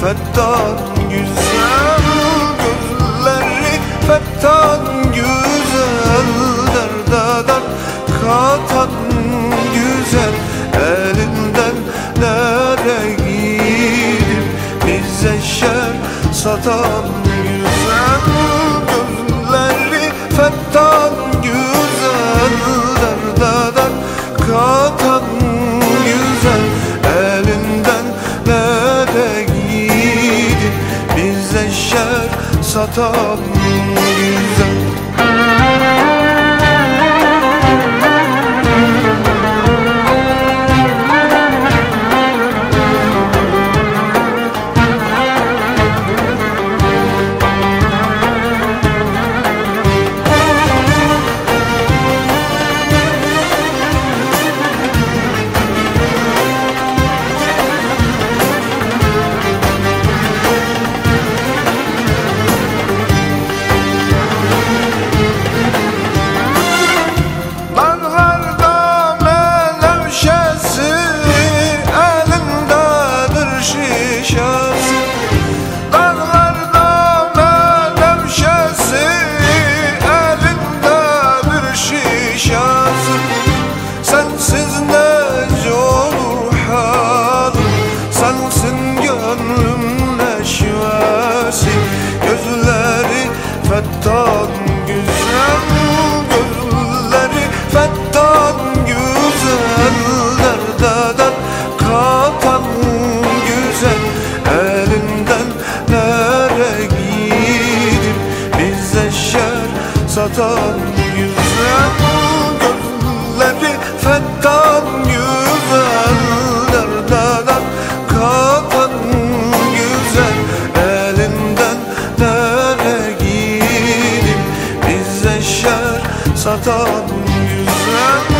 fettan güzel Gözleri fettan güzel Derde dert katan güzel Elinden nereye gidip bize şer satan tam güzel. show. fettan yüze bu gözleri fettan güzellerden kapan güzel elinden nere gidip bize şer satan güzel